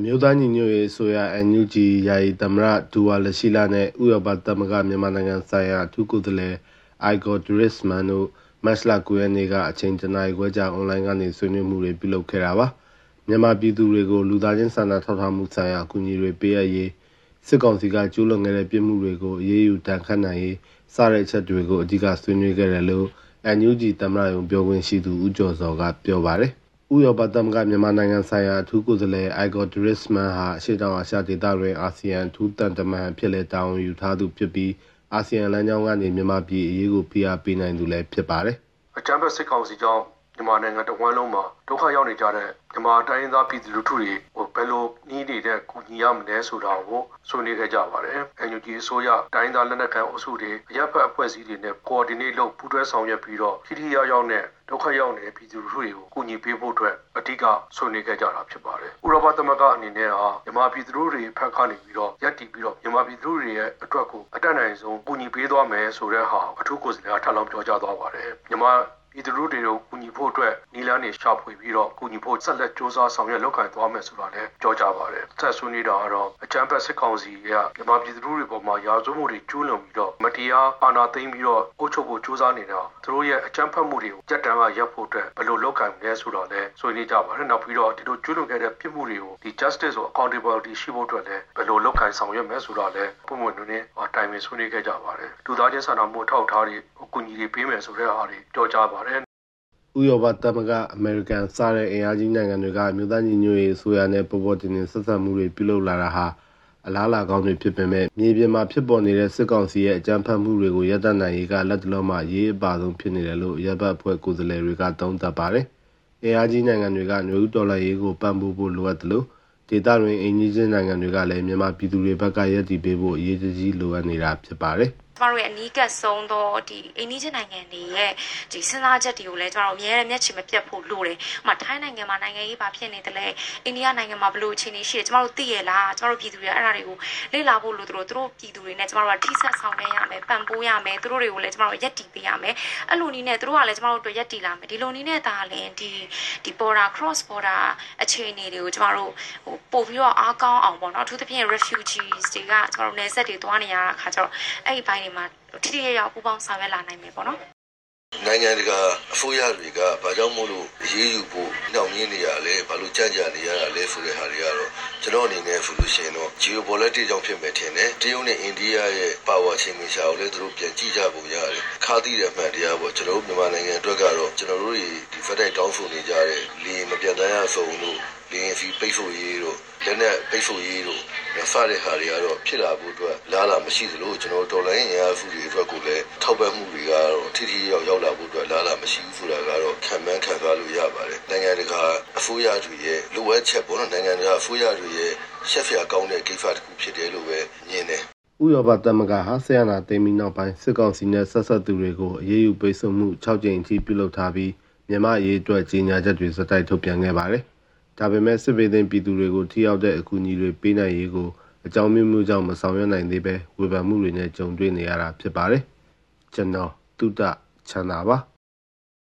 အမျိုးသားညီညွတ်ရေးအစိုးရ NUG ယာယီသမ္မတဒူဝါလရှိလာနဲ့ဥရောပသမဂ္ဂမြန်မာနိုင်ငံဆိုင်ရာအထူးကိုယ်စားလှယ်အိုင်ဂေါ်ဒရစ်မန်တို့မတ်လ9ရက်နေ့ကအချိန်တနာရီခွဲကြာအွန်လိုင်းကနေဆွေးနွေးမှုတွေပြုလုပ်ခဲ့တာပါမြန်မာပြည်သူတွေကိုလူသားချင်းစာနာထောက်ထားမှုဆိုင်ရာအကူအညီတွေပေးအပ်ရေးစစ်ကောင်စီကကျူးလွန်ခဲ့တဲ့ပြစ်မှုတွေကိုအရေးယူတန်ခတ်နိုင်ရေးစတဲ့အချက်တွေကိုအဓိကဆွေးနွေးခဲ့တယ်လို့ NUG သမ္မတရုံပြောခွင့်ရှိသူဦးကျော်စောကပြောပါတယ် ဥရောပသမဂ္ဂမြန်မာနိုင်ငံဆိုင်ရာအထူးကိုယ်စားလှယ်အိုက်ဂေါ်ဒရစ်မန်ဟာအရှေ့တောင်အာရှဒေသတွင်အာဆီယံအထူးတန်တမန်ဖြစ်လက်တာဝန်ယူထားသူဖြစ်ပြီးအာဆီယံလမ်းကြောင်းကနေမြန်မာပြည်အရေးကိုဖိအားပေးနိုင်သူလည်းဖြစ်ပါတယ်။အကြမ်းဖက်စစ်ကောင်စီကြောင့် မြန်မာနိုင်ငံတဝန်းလုံးမှာဒုက္ခရောက်နေကြတဲ့မြန်မာတိုင်းရင်းသားပြည်သူလူထုတွေဟိုဘယ်လိုနှီးနေတဲ့ကူညီရမလဲဆိုတာကိုဆွေးနွေးခဲ့ကြပါတယ်။ NUG အစိုးရတိုင်းသားလက်နက်ကိုင်အုပ်စုတွေအရက်ဖက်အဖွဲ့အစည်းတွေနဲ့ coordinate လုပ်ပူးတွဲဆောင်ရွက်ပြီးတော့ထိထိရောက်ရောက်နဲ့ဒုက္ခရောက်နေတဲ့ပြည်သူလူထုတွေကိုကူညီပေးဖို့အတွက်အဓိကဆွေးနွေးခဲ့ကြတာဖြစ်ပါတယ်။ဥရောပသမဂ္ဂအနေနဲ့ဟာမြန်မာပြည်သူတွေဖက်ကနေပြီးတော့ရပ်တည်ပြီးတော့မြန်မာပြည်သူတွေရဲ့အတွက်ကိုအတက်နိုင်ဆုံးကူညီပေးသွားမယ်ဆိုတဲ့ဟာအထူးကိုယ်စားလှယ်ကထပ်လောင်းပြောကြားသွားပါတယ်။မြန်မာ ပြည်သူတို့တွေကိုကူညီဖို့အတွက်နီလန်းတွေရှာဖွေပြီးတော့ကူညီဖို့ဆက်လက်စ조사ဆောင်ရွက်လုပ်ကိုင်သွားမယ်ဆိုတာလည်းပြောကြားပါတယ်။ဆက်ဆွေးနွေးတာကတော့အကြမ်းဖက်စစ်ကောင်စီကမြန်မာပြည်သူတွေပေါ်မှာရာဇဝမှုတွေကျူးလွန်ပြီးတော့မတရားအာဏာသိမ်းပြီးတော့အုပ်ချုပ်ဖို့စ조사နေတာသူတို့ရဲ့အကြမ်းဖက်မှုတွေကိုကြက်တမ်းကရပ်ဖို့အတွက်ဘယ်လိုလုပ်ကိုင်မလဲဆိုတော့လည်းဆွေးနွေးကြပါတယ်။နောက်ပြီးတော့ဒီလိုကျူးလွန်ခဲ့တဲ့ပြစ်မှုတွေကိုဒီ justice ကို accountability ရှိဖို့အတွက်လည်းဘယ်လိုလုပ်ကိုင်ဆောင်ရွက်မယ်ဆိုတာလည်းပုံမှန်နည်းနည်းအတိုင်းပဲဆွေးနွေးခဲ့ကြပါတယ်။လူသားချင်းစာနာမှုထောက်ထားတွေအ ကူအညီတွေပေးမယ်ဆိုတဲ့အားတွေပြောကြားပါတယ်ဥရောပသမဂ္ဂအမေရိကန်စတဲ့အင်အားကြီးနိုင်ငံတွေကအမျိုးသားညီညွတ်ရေးအစိုးရနဲ့ပေါ်ပေါ်တင်တင်ဆက်ဆံမှုတွေပြုလုပ်လာတာဟာအလားအလာကောင်းတွေဖြစ်ပေမဲ့မြေပြင်မှာဖြစ်ပေါ်နေတဲ့စစ်ကောင်စီရဲ့အကြမ်းဖက်မှုတွေကိုရပ်တန့်နိုင်ရေးကလက်တလုံးမှာရေးအပါဆုံးဖြစ်နေတယ်လို့ရပ်ဘတ်အဖွဲ့ကိုယ်စားလှယ်တွေကသုံးသပ်ပါတယ်။အင်အားကြီးနိုင်ငံတွေကຫນွေဦးတော်လှန်ရေးကိုပံ့ပိုးဖို့လိုအပ်တယ်လို့ဒေသတွင်အင်ကြီးချင်းနိုင်ငံတွေကလည်းမြန်မာပြည်သူတွေဘက်ကရည်တည်ပေးဖို့အရေးကြီးလိုအပ်နေတာဖြစ်ပါတယ်။ ကျမတို့ရဲ့အနီးကပ်ဆုံးသောဒီအိန္ဒိယနိုင်ငံတွေရဲ့ဒီစဉ်းစားချက်တွေကိုလည်းကျမတို့အများနဲ့မျက်ခြေမပြတ်ဖို့လိုတယ်။ဥပမာထိုင်းနိုင်ငံမှာနိုင်ငံရေးဘာဖြစ်နေတယ်လဲ။အိန္ဒိယနိုင်ငံမှာဘလို့အခြေအနေရှိတယ်ကျမတို့သိရလား။ကျမတို့ပြည်သူတွေအဲ့ဒါတွေကိုလေ့လာဖို့လိုသူတို့သူတို့ပြည်သူတွေနဲ့ကျမတို့ကထိဆက်ဆောင်ရွက်ရမယ်။ပံ့ပိုးရမယ်။သူတို့တွေကိုလည်းကျမတို့ရက်တီပေးရမယ်။အဲ့လိုနည်းနဲ့သူတို့ကလည်းကျမတို့အတွက်ရက်တီလာမယ်။ဒီလိုနည်းနဲ့ဒါလည်းဒီဒီ border cross border အခြေအနေတွေကိုကျမတို့ဟိုပို့ပြီးတော့အားကောင်းအောင်ပေါ့နော်။အထူးသဖြင့် refugees တွေကကျမတို့နယ်စပ်တွေသွားနေရတာခါကျတော့အဲ့ဒီဘိုင်းတွေမှာထိထိရောက်ရောက်ပူးပေါင်းဆောင်ရွက်လာနိုင်မယ်ပေါ့နော်နိုင်ငံတကာအစိုးရတွေကဘာကြောင့်မို့လို့အရေးယူဖို့နှောင့်နှေးနေရလဲဘာလို့ကြံ့ကြာနေရတာလဲဆိုတဲ့ဟာတွေကတော့ကျွန်တော်အနေနဲ့ဆိုလို့ရှိရင်တော့ geopolitics ကြောင့်ဖြစ်မယ်ထင်တယ်တရုတ်နဲ့အိန္ဒိယရဲ့ power ချင်းမရှာကိုလည်းသူတို့ပြန်ကြည့်ကြပုံရတယ်ခါသီးတဲ့မှန်တရားပေါ့ကျွန်တော်တို့မြန်မာနိုင်ငံအတွက်ကတော့ကျွန်တော်တို့ဒီဖက်တိုက်တောင်းဆိုနေကြတဲ့လီမပြတ်တမ်းရဆုံးလို့ လင်းစီပိတ်ဆို့ရေးတို့လက်နဲ့ပိတ်ဆို့ရေးတို့စတဲ့ဟာတွေကတော့ဖြစ်လာဖို့အတွက်လားလာမရှိသလိုကျွန်တော်တော်လိုင်းအင်အားစုတွေအတွက်ကိုလည်းထောက်ပံ့မှုတွေကတော့ထိထိရောက်ရောက်လာဖို့အတွက်လားလာမရှိဘူးဆိုတာကတော့ခံမှန်းခံစားလို့ရပါတယ်နိုင်ငံတကာအစိုးရတွေရဲ့လိုအပ်ချက်ပေါ့နော်နိုင်ငံတကာအစိုးရတွေရဲ့ရှက်ဖျားကောင်းတဲ့ကိစ္စတစ်ခုဖြစ်တယ်လို့ပဲမြင်တယ်ဥရောပသမဂ္ဂဟာဆီယနာသိမ်းပြီးနောက်ပိုင်းစစ်ကောင်စီနဲ့ဆက်ဆက်သူတွေကိုအရေးယူပိတ်ဆို့မှု6ကြိမ်အထိပြုလုပ်ထားပြီးမြန်မာအရေးအတွက်ကြေညာချက်တွေစတိုက်ထုတ်ပြန်ခဲ့ပါတယ်။ ဒါပေမဲ့စစ်ပေးသိမ်းပြည်သူတွေကိုထိရောက်တဲ့အကူအညီတွေပေးနိုင်ရေးကိုအကြောင်းမျိုးမျိုးကြောင့်မဆောင်ရွက်နိုင်သေးပဲဝေဖန်မှုတွေနဲ့ကြုံတွေ့နေရတာဖြစ်ပါတယ်ကျွန်တော်တုဒ္ဒချမ်းသာပါ